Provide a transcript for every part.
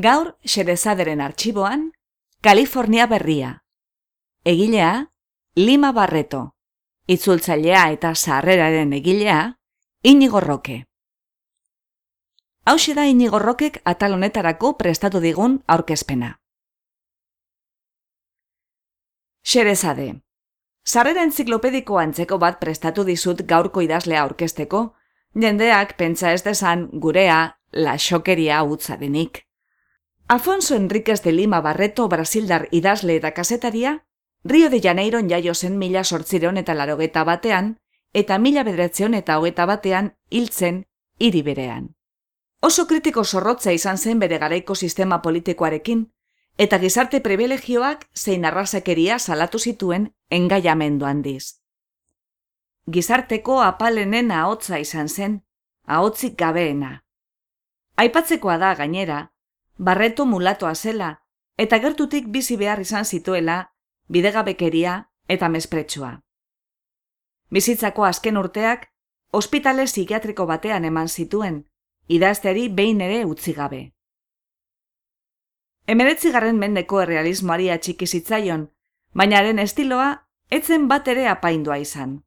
Gaur Xerezaderen arxiboan, Kalifornia berria. Egilea, Lima Barreto. Itzultzailea eta sarreraren egilea, Inigo Roke. Hau da Inigo Rokek atal honetarako prestatu digun aurkezpena. Xerezade. Sarrera entziklopediko antzeko bat prestatu dizut gaurko idazlea aurkezteko, jendeak pentsa ez desan gurea la xokeria utza denik. Afonso Enriquez de Lima Barreto Brasildar idazle eta kasetaria, Rio de Janeiro jaio zen mila sortzireon eta larogeta batean, eta mila bedretzeon eta hogeta batean hiltzen hiri berean. Oso kritiko zorrotza izan zen bere garaiko sistema politikoarekin, eta gizarte privilegioak zein arrasakeria salatu zituen engaiamendu handiz. Gizarteko apalenen ahotza izan zen, ahotzik gabeena. Aipatzekoa da gainera, barreto mulatoa zela, eta gertutik bizi behar izan zituela, bidegabekeria eta mespretsua. Bizitzako azken urteak, ospitale psikiatriko batean eman zituen, idazteari behin ere utzi gabe. Emeretzigarren mendeko errealismoari atxiki zitzaion, baina haren estiloa etzen bat ere apaindua izan.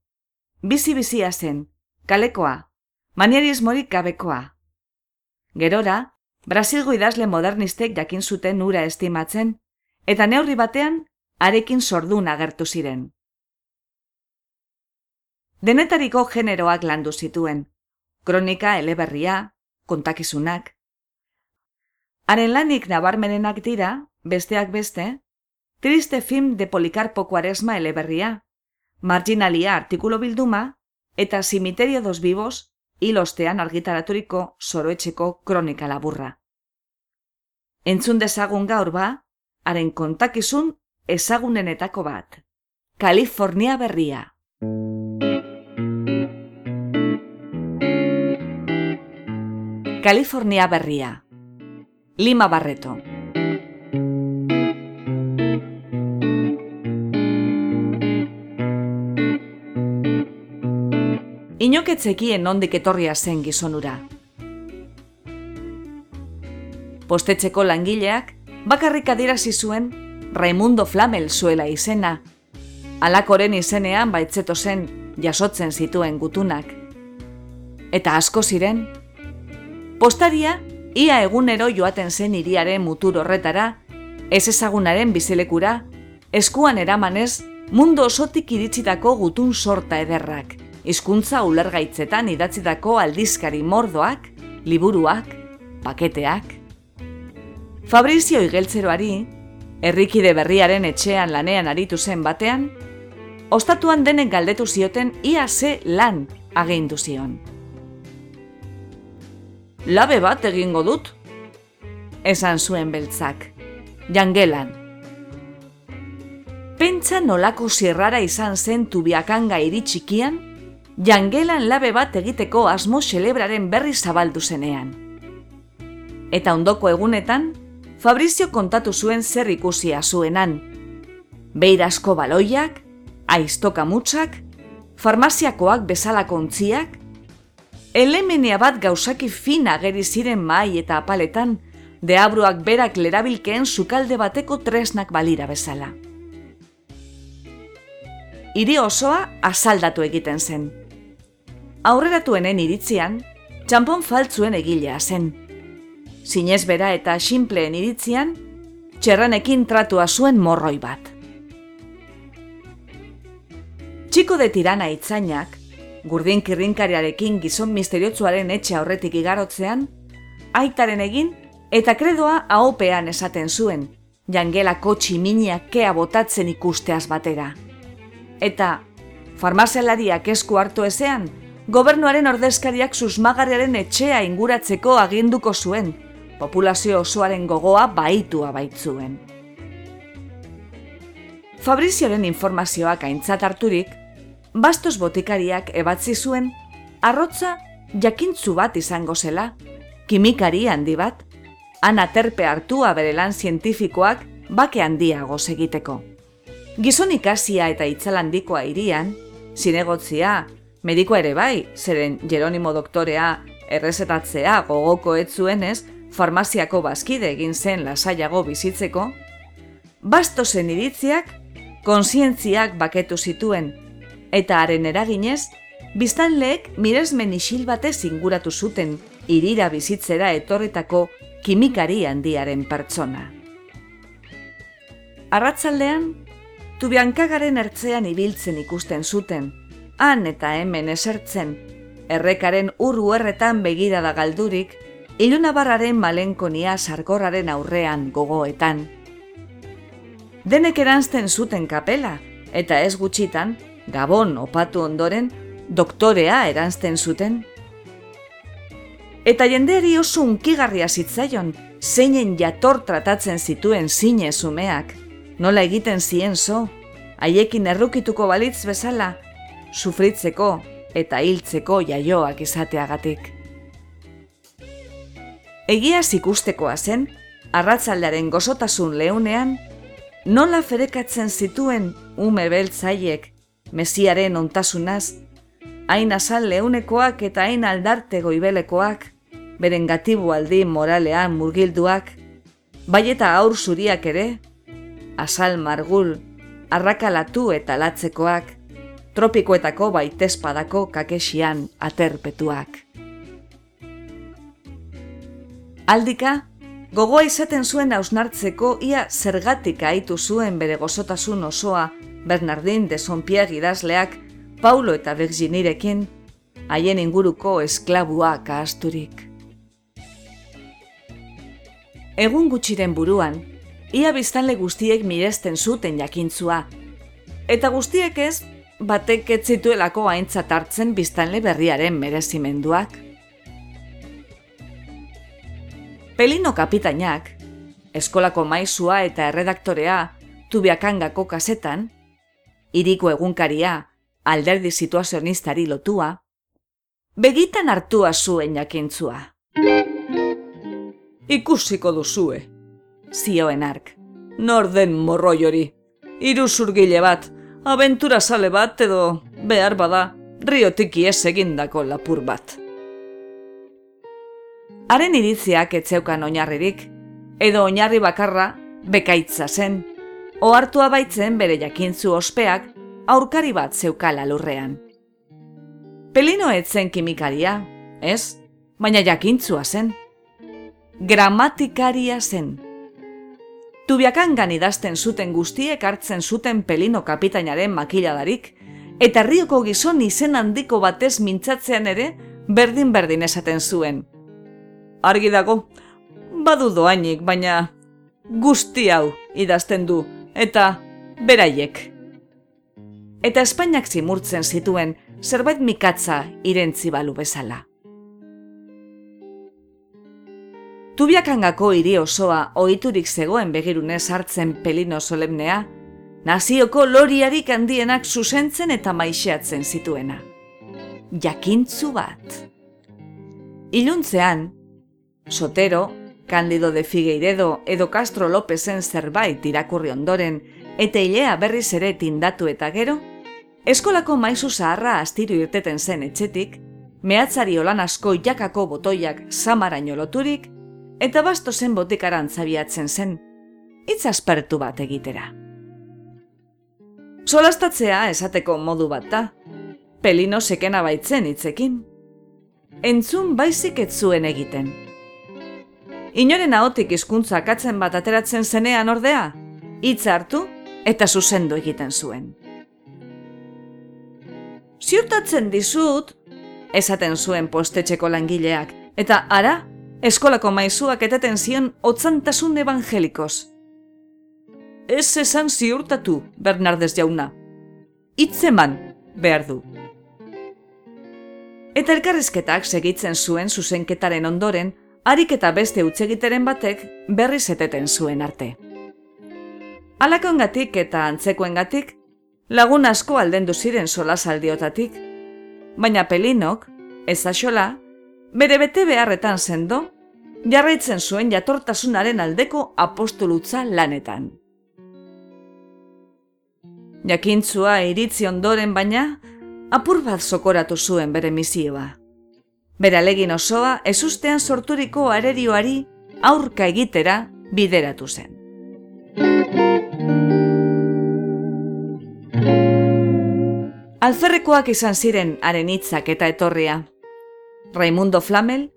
Bizi-bizia zen, kalekoa, manierismorik gabekoa. Gerora, Brasilgo idazle modernistek jakin zuten ura estimatzen, eta neurri batean, arekin sordun agertu ziren. Denetariko generoak landu zituen, kronika eleberria, kontakizunak. Haren lanik nabarmenenak dira, besteak beste, triste film de Polikarpo Kuaresma eleberria, marginalia artikulo bilduma, eta simiterio dos vivos hilostean argitaraturiko zoroetxeko kronika laburra. Entzun dezagun gaur ba, haren kontakizun ezagunenetako bat. Kalifornia berria. Kalifornia berria. Lima Barreto. Inoketzekien nondik etorria zen gizonura. Postetxeko langileak bakarrik adirazi zuen Raimundo Flamel zuela izena, alakoren izenean baitzeto zen jasotzen zituen gutunak. Eta asko ziren, postaria ia egunero joaten zen iriaren mutur horretara, ez ezagunaren bizilekura, eskuan eramanez mundu osotik iritsitako gutun sorta ederrak hizkuntza ulergaitzetan idatzitako aldizkari mordoak, liburuak, paketeak. Fabrizio Igeltzeroari, herrikide berriaren etxean lanean aritu zen batean, ostatuan denek galdetu zioten ia ze lan agindu zion. Labe bat egingo dut, esan zuen beltzak, jangelan. Pentsa nolako zirrara izan zen tubiakanga iritxikian, jangelan labe bat egiteko asmo xelebraren berri zabaldu zenean. Eta ondoko egunetan, Fabrizio kontatu zuen zer ikusia zuenan. Beirasko baloiak, aiztoka mutsak, farmaziakoak bezalako ontziak, elemenia bat gauzaki fina geri ziren mai eta apaletan, deabruak berak lerabilkeen sukalde bateko tresnak balira bezala. Iri osoa asaldatu egiten zen aurreratuenen iritzian, txampon faltzuen egilea zen. Zinez bera eta xinpleen iritzian, txerranekin tratua zuen morroi bat. Txiko de tirana itzainak, gurdin kirrinkariarekin gizon misteriotzuaren etxe aurretik igarotzean, aitaren egin eta kredoa ahopean esaten zuen, jangelako tximiniak kea botatzen ikusteaz batera. Eta, farmazelariak esku hartu ezean, gobernuaren ordezkariak susmagarriaren etxea inguratzeko aginduko zuen, populazio osoaren gogoa baitua baitzuen. Fabrizioren informazioak aintzat harturik, bastos botikariak ebatzi zuen, arrotza jakintzu bat izango zela, kimikari handi bat, ana terpe hartua bere lan zientifikoak bake handiago egiteko. Gizon ikasia eta itzalandikoa irian, zinegotzia, medikoa ere bai, zeren Jeronimo doktorea errezetatzea gogoko etzuenez, farmaziako bazkide egin zen lasaiago bizitzeko, bastozen iritziak, konsientziak baketu zituen, eta haren eraginez, biztanleek miresmen isil batez inguratu zuten irira bizitzera etorretako kimikari handiaren pertsona. Arratzaldean, tubiankagaren ertzean ibiltzen ikusten zuten, han eta hemen esertzen, errekaren urru erretan begirada galdurik, ilunabarraren malenkonia sarkorraren aurrean gogoetan. Denek eranzten zuten kapela, eta ez gutxitan, gabon opatu ondoren, doktorea eranzten zuten. Eta jendeari oso unkigarria zitzaion, zeinen jator tratatzen zituen zine zumeak, nola egiten zien zo, haiekin errukituko balitz bezala, sufritzeko eta hiltzeko jaioak izateagatik. Egia ikustekoa zen, arratzaldearen gozotasun leunean, nola ferekatzen zituen ume beltzaiek, mesiaren ontasunaz, hain azal leunekoak eta hain aldarte goibelekoak, beren gatibu aldi moralean murgilduak, bai eta aur zuriak ere, azal margul, arrakalatu eta latzekoak, tropikoetako baitezpadako kakesian aterpetuak. Aldika, gogoa izaten zuen hausnartzeko ia zergatik aitu zuen bere gozotasun osoa Bernardin de Sonpiag idazleak Paulo eta Virginirekin, haien inguruko esklabuak ahasturik. Egun gutxiren buruan, ia biztanle guztiek miresten zuten jakintzua, eta guztiek ez, batek ez zituelako aintzat hartzen biztanle berriaren merezimenduak. Pelino kapitainak, eskolako maizua eta erredaktorea tubiakangako kasetan, iriko egunkaria alderdi situazionistari lotua, begitan hartua zuen jakintzua. Ikusiko duzue, zioen ark, norden morroi hori, iruzurgile bat, abentura sale bat edo behar bada, riotiki ez egindako lapur bat. Haren iritziak etzeukan oinarririk, edo oinarri bakarra bekaitza zen, ohartua baitzen bere jakintzu ospeak aurkari bat zeukala lurrean. Pelino etzen kimikaria, ez, baina jakintzua zen. Gramatikaria zen. Tubiakangan idazten zuten guztiek hartzen zuten pelino kapitainaren makiladarik, eta rioko gizon izen handiko batez mintzatzean ere berdin-berdin esaten zuen argi dago, badu doainik, baina guzti hau idazten du, eta beraiek. Eta Espainiak zimurtzen zituen zerbait mikatza irentzi balu bezala. Tubiakangako hiri osoa ohiturik zegoen begirunez hartzen pelino solemnea, nazioko loriarik handienak zuzentzen eta maixeatzen zituena. Jakintzu bat. Iluntzean, Sotero, Candido de Figueiredo edo Castro Lópezen zerbait irakurri ondoren eta hilea berriz ere tindatu eta gero, eskolako maizu zaharra astiru irteten zen etxetik, mehatzari olan asko jakako botoiak samaraino loturik eta basto zen botikaran zabiatzen zen, hitz aspertu bat egitera. Solastatzea esateko modu bat da, pelino sekena baitzen hitzekin. Entzun baizik ez egiten. Inoren ahotik hizkuntza katzen bat ateratzen zenean ordea, hitz hartu eta zuzendu egiten zuen. Ziurtatzen dizut, esaten zuen postetxeko langileak, eta ara, eskolako maizuak eteten zion otzantasun evangelikos. Ez esan ziurtatu, Bernardez jauna. Itzeman, behar du. Eta elkarrizketak segitzen zuen zuzenketaren ondoren, harik eta beste utzegiteren batek berriz eteten zuen arte. Alakongatik eta antzekoengatik, lagun asko aldendu ziren solasaldiotatik, baina pelinok, ez xola, bere bete beharretan sendo, jarraitzen zuen jatortasunaren aldeko apostolutza lanetan. Jakintzua iritzi ondoren baina, apur bat sokoratu zuen bere misioa. Bere alegin osoa ezustean sorturiko arerioari aurka egitera bideratu zen. Alferrekoak izan ziren haren hitzak eta etorria. Raimundo Flamel,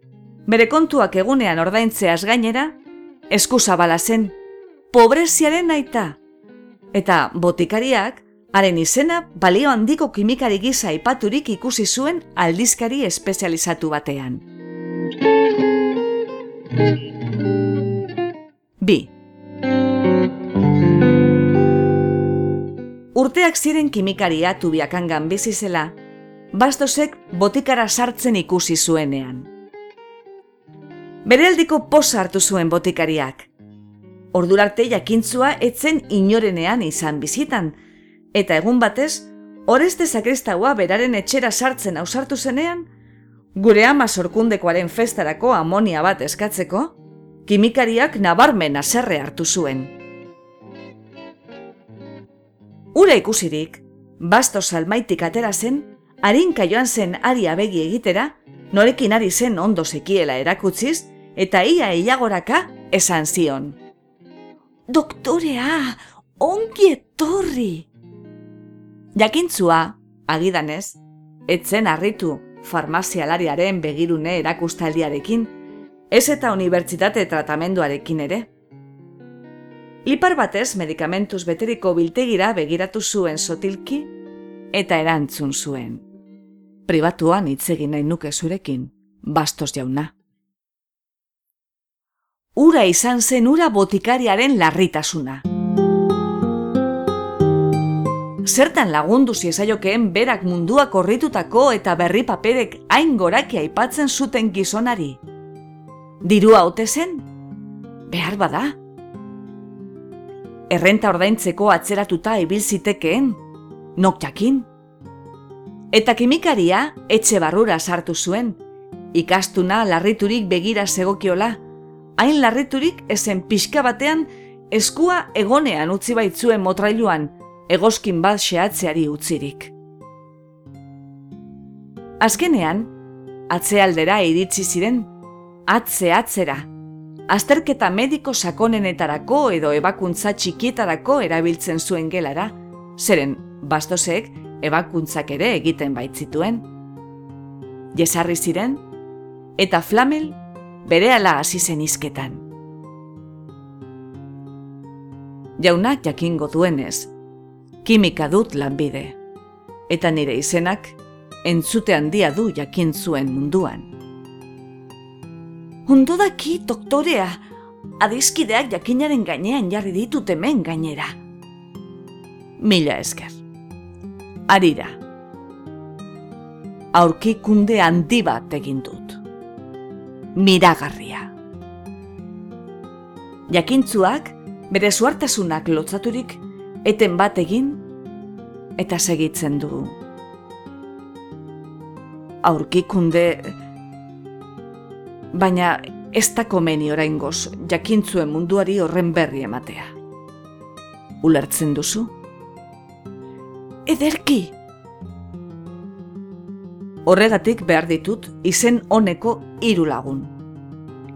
bere kontuak egunean ordaintzeaz gainera, eskuzabala zen, pobreziaren aita. Eta botikariak, haren izena balio handiko kimikari gisa aipaturik ikusi zuen aldizkari espezializatu batean. Bi. Urteak ziren kimikaria tubiakangan bizi zela, bastosek botikara sartzen ikusi zuenean. Berealdiko posa hartu zuen botikariak. Ordurarte jakintzua etzen inorenean izan bizitan, eta egun batez, oreste zakristaua beraren etxera sartzen ausartu zenean, gure ama sorkundekoaren festarako amonia bat eskatzeko, kimikariak nabarmen aserre hartu zuen. Ura ikusirik, basto salmaitik atera zen, harinka joan zen ari abegi egitera, norekin ari zen ondo sekiela erakutziz, eta ia eiagoraka esan zion. Doktorea, ongi etorri! Jakintzua, agidanez, etzen harritu farmazialariaren begirune erakustaldiarekin, ez eta unibertsitate tratamenduarekin ere. Lipar batez medikamentuz beteriko biltegira begiratu zuen sotilki eta erantzun zuen. Pribatuan hitz egin nahi nuke zurekin, bastos jauna. Ura izan zen ura botikariaren larritasuna zertan lagundu ziezaiokeen berak mundua korritutako eta berri paperek hain goraki aipatzen zuten gizonari. Dirua ote zen? Behar bada? Errenta ordaintzeko atzeratuta ibil zitekeen? Nok jakin? Eta kimikaria etxe barrura sartu zuen, ikastuna larriturik begira segokiola, hain larriturik ezen pixka batean eskua egonean utzi baitzuen motrailuan, egoskin bat xeatzeari utzirik. Azkenean, atzealdera iritsi ziren, atze atzera, azterketa mediko sakonenetarako edo ebakuntza txikietarako erabiltzen zuen gelara, zeren bastosek ebakuntzak ere egiten baitzituen. Jesarri ziren, eta flamel bere ala hasi zen izketan. Jaunak jakingo duenez, kimika dut lanbide. Eta nire izenak, entzute handia du jakin zuen munduan. Ondo daki, doktorea, adizkideak jakinaren gainean jarri ditut hemen gainera. Mila esker. Arira. Aurkikunde handi bat egin dut. Miragarria. Jakintzuak, bere suartasunak lotzaturik, eten bat egin eta segitzen du. Aurkikunde baina ez da komeni oraingoz jakintzuen munduari horren berri ematea. Ulertzen duzu? Ederki! Horregatik behar ditut izen honeko hiru lagun.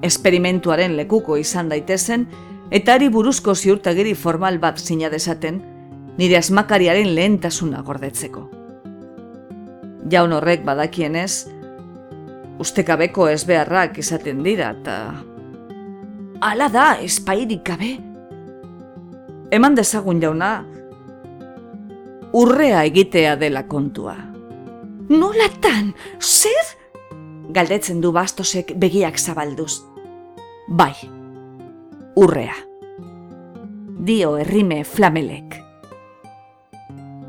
Esperimentuaren lekuko izan daitezen eta ari buruzko ziurtagiri formal bat zina desaten, nire asmakariaren lehentasuna gordetzeko. Jaun horrek badakienez, ustekabeko ez beharrak izaten dira, eta... Ala da, espairik gabe? Eman dezagun jauna, urrea egitea dela kontua. Nolatan, zer? Galdetzen du bastosek begiak zabalduz. Bai, urrea. Dio errime flamelek.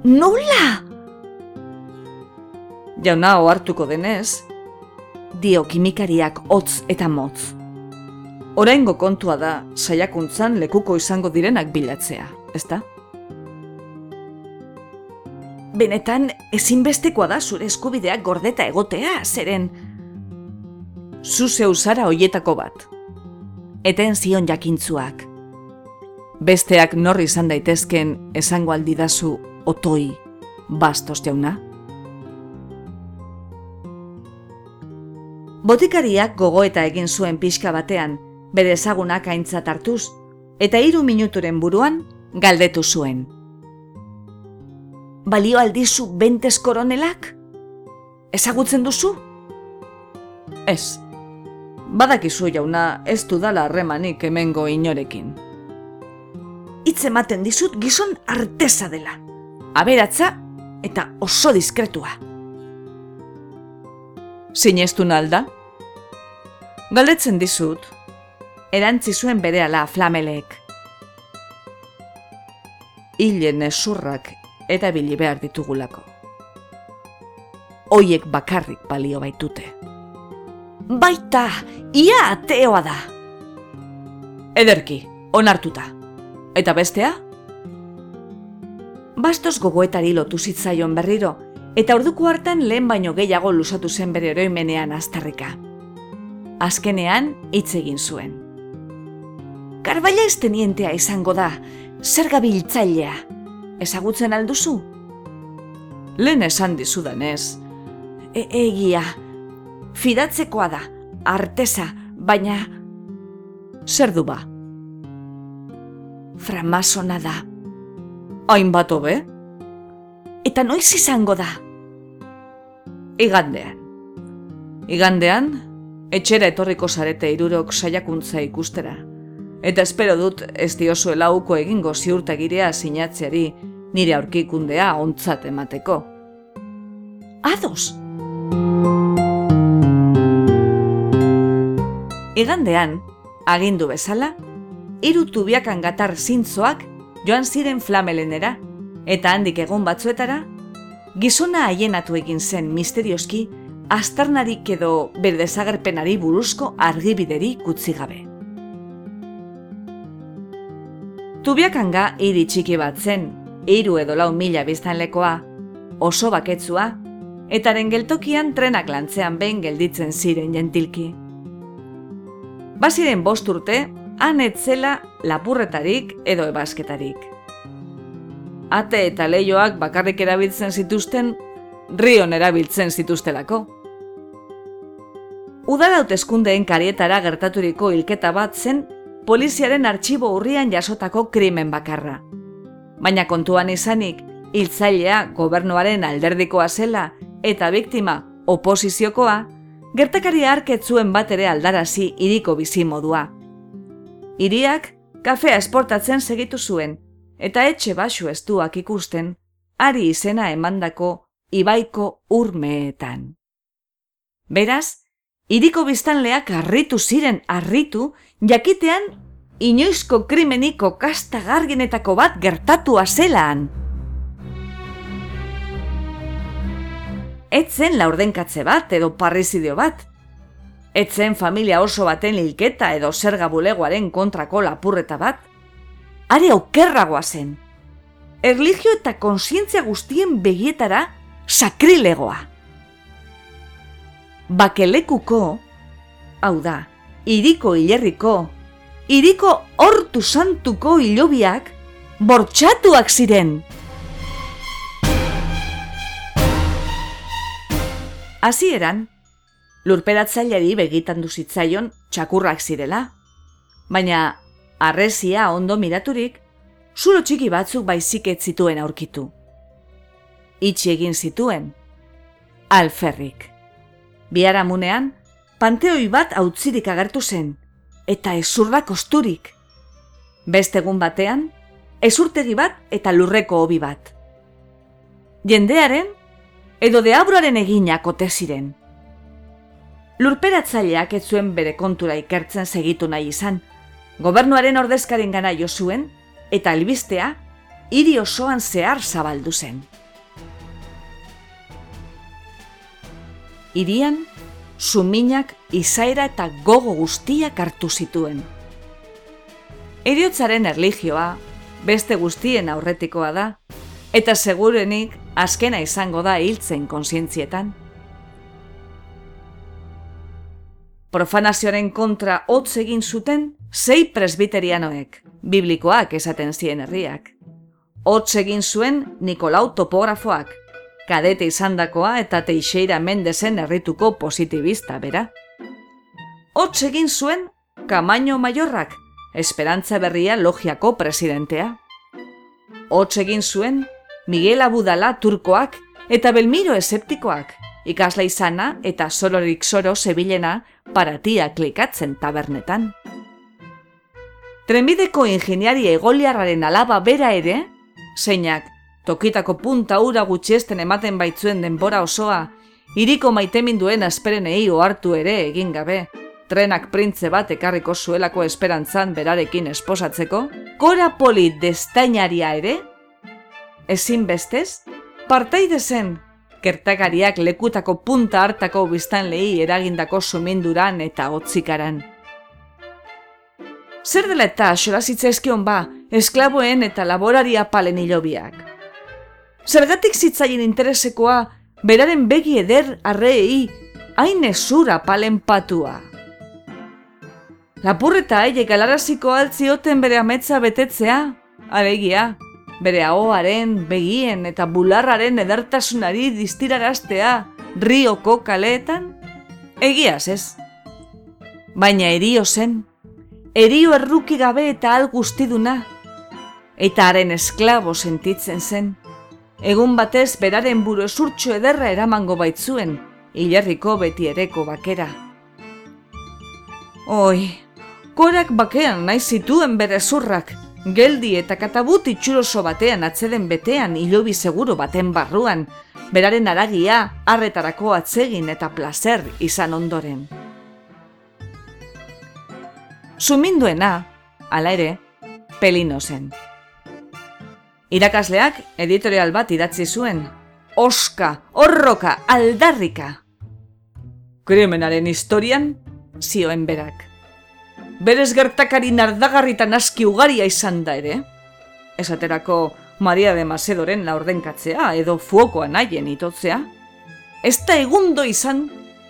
Nola? Jauna ohartuko denez, dio kimikariak hotz eta motz. Oraingo kontua da saiakuntzan lekuko izango direnak bilatzea, ezta? Benetan ezinbestekoa da zure eskubideak gordeta egotea, zeren zu zeu zara hoietako bat. Eten zion jakintzuak. Besteak norri izan daitezken esango aldidazu otoi bastos jauna? Botikariak gogoeta egin zuen pixka batean, bere ezagunak aintzat hartuz, eta hiru minuturen buruan galdetu zuen. Balio aldizu bentez koronelak? Ezagutzen duzu? Ez. Badakizu jauna ez dudala harremanik hemengo inorekin. Hitz ematen dizut gizon arteza dela. Aberatza eta oso diskretua. Sinestu nalda? Galdetzen dizut, erantzi zuen berehala flamelek. Hilen esurrak eta bili behar ditugulako. Hoiek bakarrik balio baitute. Baita, ia ateoa da. Ederki, onartuta. Eta bestea? Bastos gogoetari lotu zitzaion berriro, eta orduko hartan lehen baino gehiago lusatu zen bere oroimenean aztarrika. Azkenean hitz egin zuen. Karbaila tenientea izango da, zer gabiltzailea. Ezagutzen alduzu? Lehen esan dizudanez. E egia, fidatzekoa da, arteza, baina... Zer du ba? Framasona da. Hainbat hobe? Eta noiz izango da? Igandean. Igandean, etxera etorriko zarete irurok saiakuntza ikustera. Eta espero dut ez diozuela uko egingo ziurtagirea sinatzeari nire aurkikundea ontzat emateko. Ados! Igandean, agindu bezala, hiru tubiakan gatar zintzoak joan ziren flamelenera, eta handik egon batzuetara, gizona haienatu egin zen misterioski, astarnarik edo berdezagerpenari buruzko argibideri kutzi gabe. Tubiakanga hiri txiki bat zen, hiru edo lau mila biztanlekoa, oso baketzua, eta geltokian trenak lantzean behin gelditzen ziren gentilki. Baziren bost urte, han etzela lapurretarik edo ebasketarik. Ate eta leioak bakarrik erabiltzen zituzten, rion erabiltzen zituztelako. Udara hauteskundeen karietara gertaturiko hilketa bat zen poliziaren artxibo urrian jasotako krimen bakarra. Baina kontuan izanik, hiltzailea gobernuaren alderdikoa zela eta biktima oposiziokoa, gertakari arketzuen bat ere aldarazi iriko bizi modua. Iriak kafea esportatzen segitu zuen, eta etxe basu estuak ikusten, ari izena emandako ibaiko urmeetan. Beraz, iriko biztanleak harritu ziren harritu, jakitean inoizko krimeniko kastagargenetako bat gertatua zelaan. Etzen laurdenkatze bat edo parrizidio bat. Etzen familia oso baten hilketa edo zerga bulegoaren kontrako lapurreta bat. Are okerragoa zen. Erligio eta konsientzia guztien begietara sakrilegoa. Bakelekuko, hau da, iriko hilerriko, iriko hortu santuko hilobiak bortxatuak ziren. Hasieran, lurperatzaileari begitan duzitzaion txakurrak zirela, baina arrezia ondo miraturik, zulo txiki batzuk baizik ez zituen aurkitu. Itxi egin zituen, alferrik. Biaramunean, panteoi bat hautzirik agertu zen, eta ezurra kosturik. Beste egun batean, ezurtegi bat eta lurreko hobi bat. Jendearen edo deabroaren eginak ote ziren. Lurperatzaileak ez zuen bere kontura ikertzen segitu nahi izan. Gobernuaren ordezkaren gana jo zuen, eta albistea, hiri osoan zehar zabaldu zen. Irian, suminak, izaera eta gogo guztiak hartu zituen. Eriotzaren erligioa, beste guztien aurretikoa da, eta segurenik azkena izango da hiltzen konsientzietan. Profanazioaren kontra hotz egin zuten sei presbiterianoek, biblikoak esaten zien herriak. Hotz egin zuen Nikolau topografoak, kadete izandakoa eta Teixeira Mendesen herrituko positibista bera. Hotz egin zuen Kamaino Maiorrak, Esperantza Berria logiako presidentea. Hotz egin zuen Miguel Abudala turkoak eta Belmiro eseptikoak, ikasla izana eta sororik soro zebilena paratia klikatzen tabernetan. Trenbideko ingeniari egoliarraren alaba bera ere, zeinak tokitako punta ura gutxiesten ematen baitzuen denbora osoa, iriko duen asperenei ohartu ere egin gabe, trenak printze bat ekarriko zuelako esperantzan berarekin esposatzeko, kora poli destainaria ere, ezin bestez, partaide zen, kertakariak lekutako punta hartako biztan lehi eragindako suminduran eta otzikaran. Zer dela eta xora zitzaizkion ba, esklaboen eta laboraria palen hilobiak. Zergatik zitzaien interesekoa, beraren begi eder arreei, hain ezura palen patua. Lapurreta aile galaraziko altzioten bere ametza betetzea, alegia, bere ahoaren, begien eta bularraren edertasunari distiraraztea rioko kaleetan? Egiaz ez. Baina erio zen, erio erruki gabe eta al guztiduna, eta haren esklabo sentitzen zen, egun batez beraren buru esurtxo ederra eramango baitzuen, hilarriko beti ereko bakera. Oi, korak bakean nahi zituen bere zurrak, geldi eta katabut itxuroso batean atzeden betean hilobi seguro baten barruan, beraren aragia harretarako atzegin eta placer izan ondoren. Suminduena, ala ere, pelino zen. Irakasleak editorial bat idatzi zuen, oska, horroka, aldarrika. Krimenaren historian, zioen berak berez gertakari nardagarritan aski ugaria izan da ere. Esaterako Maria de Macedoren laurdenkatzea edo fuokoa nahien itotzea. Ez da egundo izan,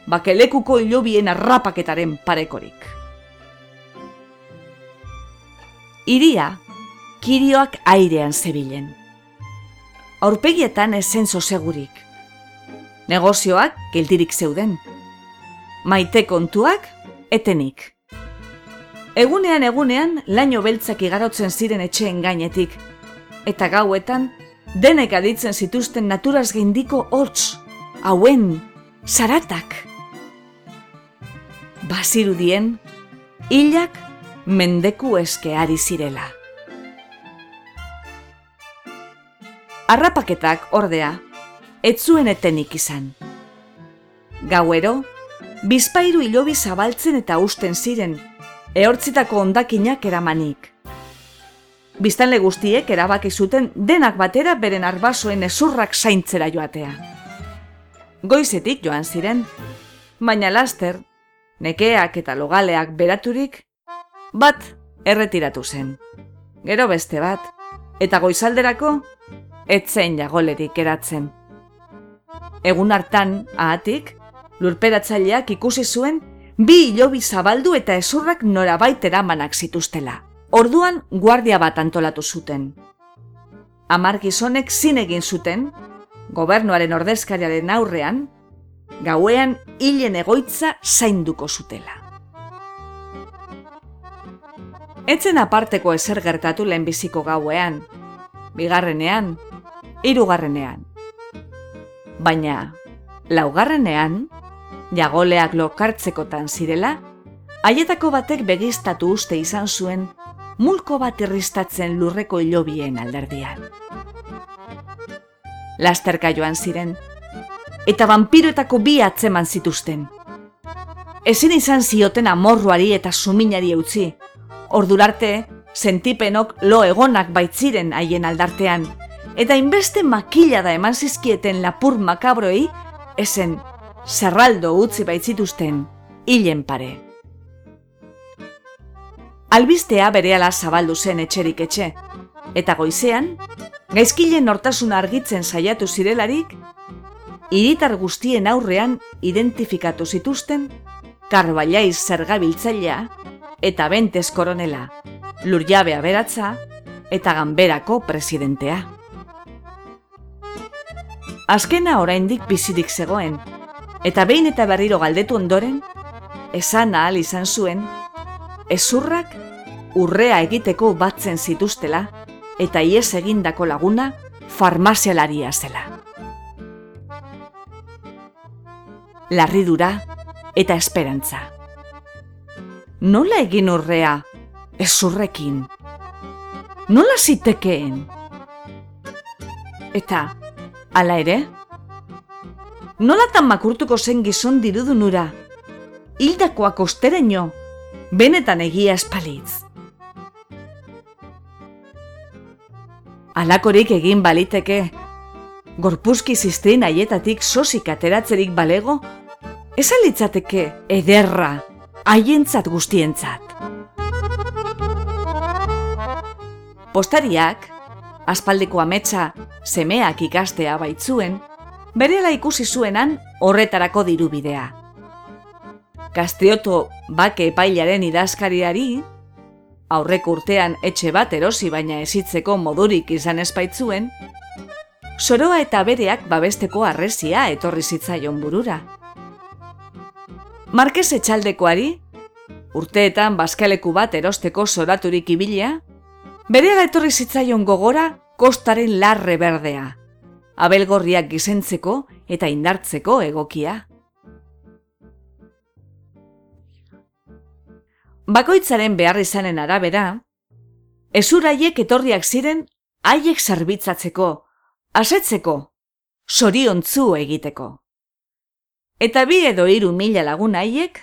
bakelekuko hilobien arrapaketaren parekorik. Iria, kirioak airean zebilen. Aurpegietan ezen segurik. Negozioak geldirik zeuden. Maite kontuak etenik. Egunean egunean laino beltzak igarotzen ziren etxeen gainetik. Eta gauetan, denek aditzen zituzten naturaz geindiko hortz, hauen, zaratak. Bazirudien, hilak mendeku eskeari zirela. Arrapaketak ordea, etzuen etenik izan. Gauero, bizpairu hilobi zabaltzen eta usten ziren, ehortzitako ondakinak eramanik. Biztanle guztiek erabaki zuten denak batera beren arbasoen ezurrak zaintzera joatea. Goizetik joan ziren, baina laster, nekeak eta logaleak beraturik, bat erretiratu zen. Gero beste bat, eta goizalderako, etzen jagolerik eratzen. Egun hartan, ahatik, lurperatzaileak ikusi zuen bi hilobi zabaldu eta ezurrak norabait eramanak zituztela. Orduan guardia bat antolatu zuten. Amar gizonek zin egin zuten, gobernuaren ordezkariaren aurrean, gauean hilen egoitza zainduko zutela. Etzen aparteko ezer gertatu lehenbiziko gauean, bigarrenean, hirugarrenean. Baina, laugarrenean, jagoleak lokartzekotan zirela, haietako batek begiztatu uste izan zuen mulko bat irristatzen lurreko ilobien alderdian. Lasterka joan ziren, eta vampiroetako bi atzeman zituzten. ezin izan zioten amorruari eta suminari eutzi. Ordurarte, sentipenok lo egonak baitziren haien aldartean, eta inbeste makila da eman zizkieten lapur makabroi, esen zerraldo utzi baitzituzten, hilen pare. Albistea berehala zabaldu zen etxerik etxe, eta goizean, gaizkilen nortasun argitzen saiatu zirelarik, iritar guztien aurrean identifikatu zituzten, karbailaiz zergabiltzailea eta bentez koronela, lurjabea beratza eta ganberako presidentea. Azkena oraindik bizirik zegoen, eta behin eta berriro galdetu ondoren, esan ahal izan zuen, ezurrak urrea egiteko batzen zituztela, eta ies egindako laguna farmazialaria zela. Larridura eta esperantza. Nola egin urrea ezurrekin? Nola zitekeen? Eta, hala ere? Nolatan makurtuko zen gizon dirudunura? Hildakoak ostereño, benetan egia espalitz. Alakorik egin baliteke, gorpuzki ziztrin aietatik sosik ateratzerik balego, ez alitzateke ederra haientzat guztientzat. Postariak, aspaldeko ametsa semeak ikastea baitzuen, berela ikusi zuenan horretarako dirubidea. Kastrioto bake epailaren idazkariari, aurrek urtean etxe bat erosi baina ezitzeko modurik izan espaitzuen, soroa eta bereak babesteko arrezia etorri zitzaion burura. Markez etxaldekoari, urteetan baskaleku bat erosteko soraturik ibilea, bereala etorri zitzaion gogora kostaren larre berdea, abelgorriak gizentzeko eta indartzeko egokia. Bakoitzaren behar izanen arabera, ezuraiek etorriak ziren haiek zerbitzatzeko, asetzeko, soriontzu egiteko. Eta bi edo hiru mila lagun haiek,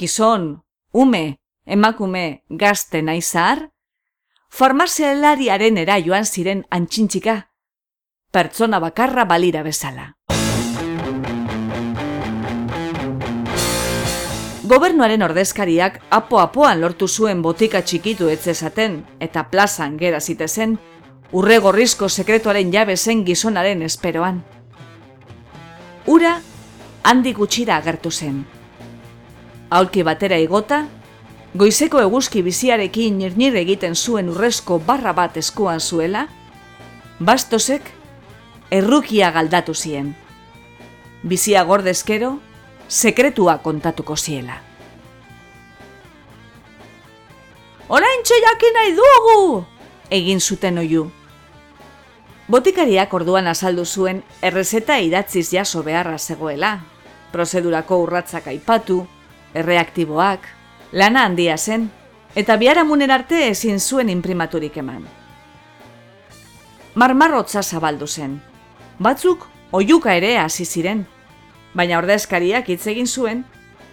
gizon, ume, emakume, gazte naizar, farmazialariaren era joan ziren antxintxika, pertsona bakarra balira bezala. Gobernuaren ordezkariak apo-apoan lortu zuen botika txikitu etzezaten eta plazan gera zitezen, urre gorrizko sekretuaren jabe zen gizonaren esperoan. Ura, handi gutxira agertu zen. Aulki batera igota, goizeko eguzki biziarekin nirnir egiten zuen urrezko barra bat eskuan zuela, bastosek errukia galdatu zien. Bizia gordezkero, sekretua kontatuko ziela. Orain jakin nahi dugu! Egin zuten oiu. Botikariak orduan azaldu zuen errezeta idatziz jaso beharra zegoela. Prozedurako urratzak aipatu, erreaktiboak, lana handia zen, eta biharamunen arte ezin zuen imprimaturik eman. Marmarrotza zabaldu zen. Batzuk oiuka ere hasi ziren, baina ordezkariak hitz egin zuen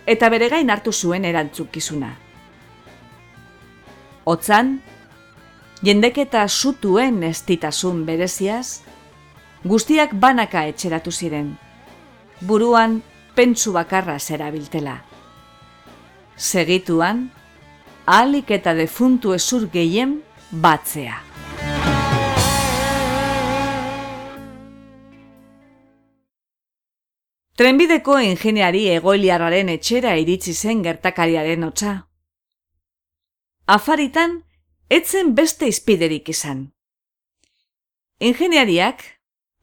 eta bere gain hartu zuen erantzukizuna. Otzan, jendeketa sutuen estitasun bereziaz, guztiak banaka etxeratu ziren, buruan pentsu bakarra zerabiltela. Segituan, ahalik eta defuntu ezur gehien batzea. Trenbideko ingeniari egoiliarraren etxera iritsi zen gertakariaren hotza. Afaritan, etzen beste izpiderik izan. Ingeniariak,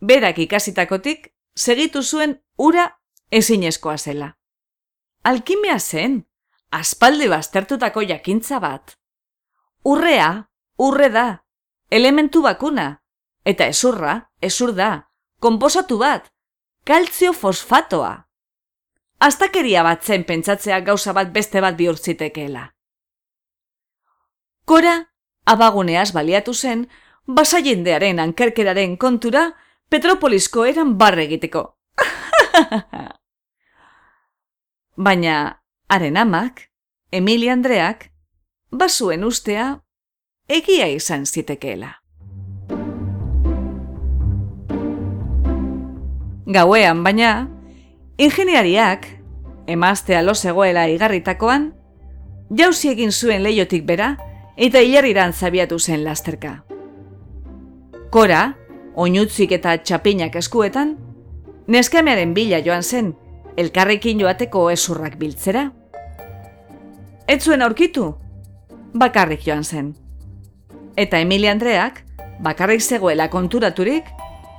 berak ikasitakotik, segitu zuen ura ezinezkoa zela. Alkimea zen, aspalde baztertutako jakintza bat. Urrea, urre da, elementu bakuna, eta ezurra, ezur da, konposatu bat, kaltzio fosfatoa. Aztakeria bat zen pentsatzea gauza bat beste bat bihurtzitekeela. Kora, abaguneaz baliatu zen, basa jendearen ankerkeraren kontura, Petropolisko eran barre egiteko. Baina, haren amak, Emilia Andreak, basuen ustea, egia izan zitekeela. Gauean baina, ingeniariak, emaztea lo zegoela igarritakoan, jauzi egin zuen leiotik bera eta hilarriran zabiatu zen lasterka. Kora, oinutzik eta txapinak eskuetan, neskamearen bila joan zen, elkarrekin joateko esurrak biltzera. Ez zuen aurkitu, bakarrik joan zen. Eta Emilia Andreak, bakarrik zegoela konturaturik,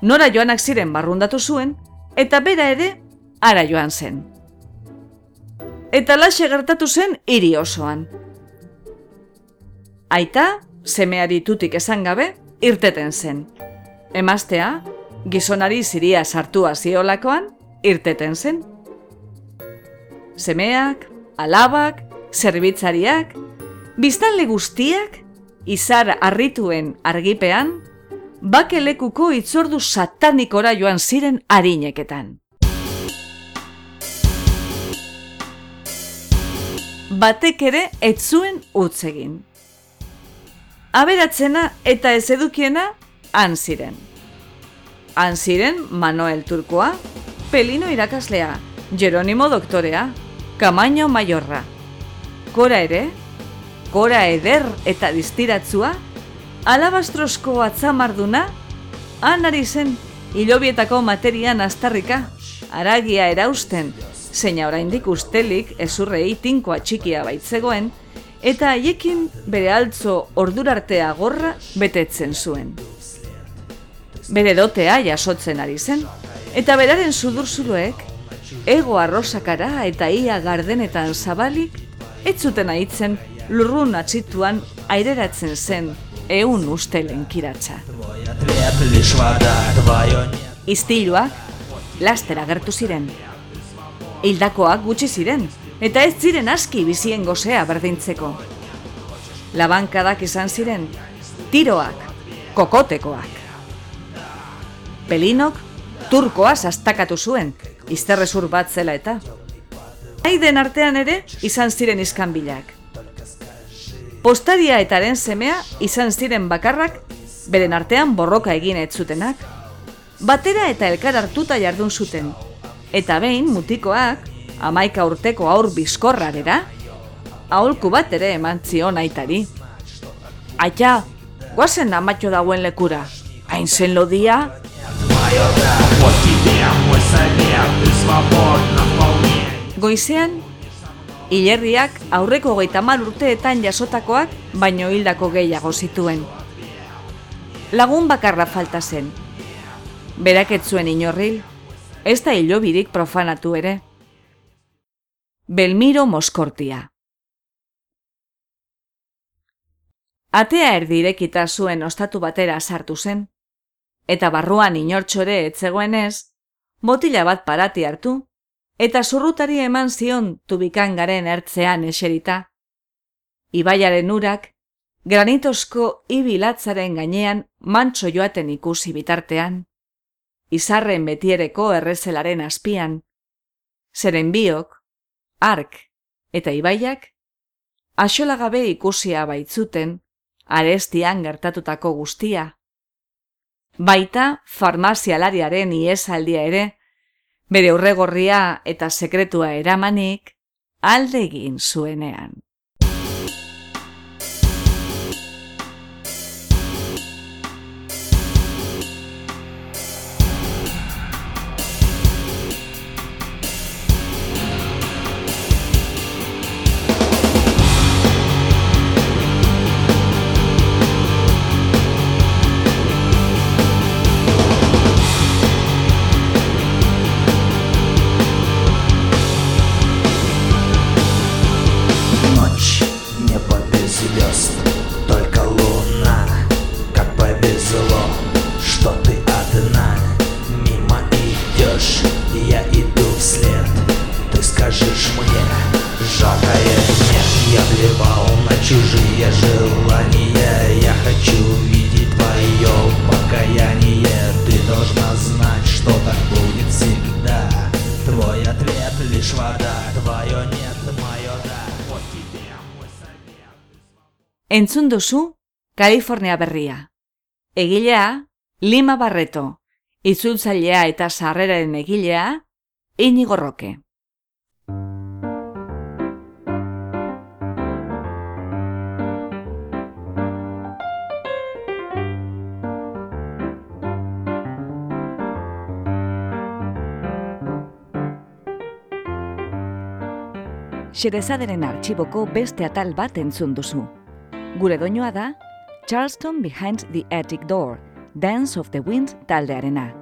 nora joanak ziren barrundatu zuen, eta bera ere, ara joan zen. Eta laxe gertatu zen hiri osoan. Aita, semeari tutik esan gabe, irteten zen. Emaztea, gizonari ziria sartua ziolakoan, irteten zen. Semeak, alabak, zerbitzariak, biztanle guztiak, izar harrituen argipean, bakelekuko itzordu satanikora joan ziren harineketan. Batek ere ez zuen utz egin. Aberatzena eta ez edukiena han ziren. Han ziren Manuel Turkoa, Pelino irakaslea, Jeronimo doktorea, Kamaino maiorra. Kora ere, kora eder eta distiratzua, alabastrosko atzamarduna, anari zen hilobietako materian astarrika, aragia erausten, zeina oraindik ustelik ezurrei tinkoa txikia baitzegoen, eta haiekin bere altzo ordurartea gorra betetzen zuen. Bere dotea jasotzen ari zen, eta beraren sudurzuloek, ego arrosakara eta ia gardenetan zabalik, ez zuten aitzen lurrun atxituan aireratzen zen eun uste lenkiratza. Iztiluak, laster agertu ziren. Hildakoak gutxi ziren, eta ez ziren aski bizien gozea berdintzeko. Labankadak izan ziren, tiroak, kokotekoak. Pelinok, turkoa sastakatu zuen, izterrezur bat zela eta. Aiden artean ere, izan ziren izkanbilak. Postaria etaren semea izan ziren bakarrak, beren artean borroka egin ez zutenak. Batera eta elkar hartuta jardun zuten. Eta behin mutikoak, amaika urteko aur bizkorrarera, aholku bat ere eman zion aitari. Aita, guazen amatxo dauen lekura, hain zen lodia? Goizean, Ilerriak aurreko geita mal urteetan jasotakoak baino hildako gehiago zituen. Lagun bakarra falta zen. Berak zuen inorril, ez da hilobirik profanatu ere. Belmiro Moskortia Atea erdirekita zuen ostatu batera sartu zen, eta barruan inortxore etzegoenez, botila bat parati hartu, eta zurrutari eman zion tubikangaren ertzean eserita. Ibaiaren urak, granitosko ibilatzaren gainean mantso joaten ikusi bitartean, izarren betiereko errezelaren azpian, zeren biok, ark eta ibaiak, asolagabe ikusia baitzuten, arestian gertatutako guztia. Baita farmazialariaren iesaldia ere, bere urregorria eta sekretua eramanik alde egin zuenean. Entzun duzu, Kalifornia berria. Egilea, Lima Barreto. Itzultzailea eta sarreraren egilea, Inigo Roque. Xerezaderen artxiboko beste atal bat entzun duzu. Gure doinoa da, Charleston Behind the Attic Door, Dance of the Wind taldearena.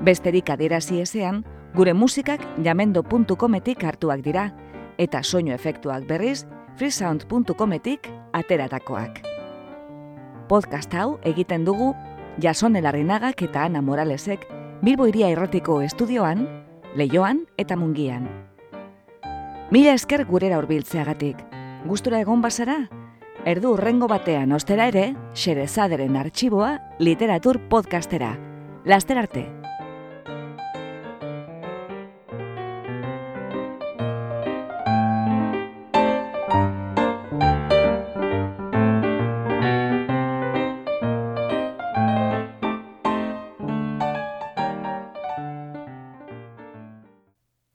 Besterik adierazi ezean, gure musikak jamendo.cometik hartuak dira, eta soinu efektuak berriz, freesound.cometik ateratakoak. Podcast hau egiten dugu Jason Elarrinagak eta Ana Moralesek Bilbo Iria Errotiko Estudioan, Leioan eta Mungian. Mila esker gurera hurbiltzeagatik. Gustura egon bazara? Erdu urrengo batean ostera ere, Xerezaderen arxiboa literatur podcastera. Laster arte!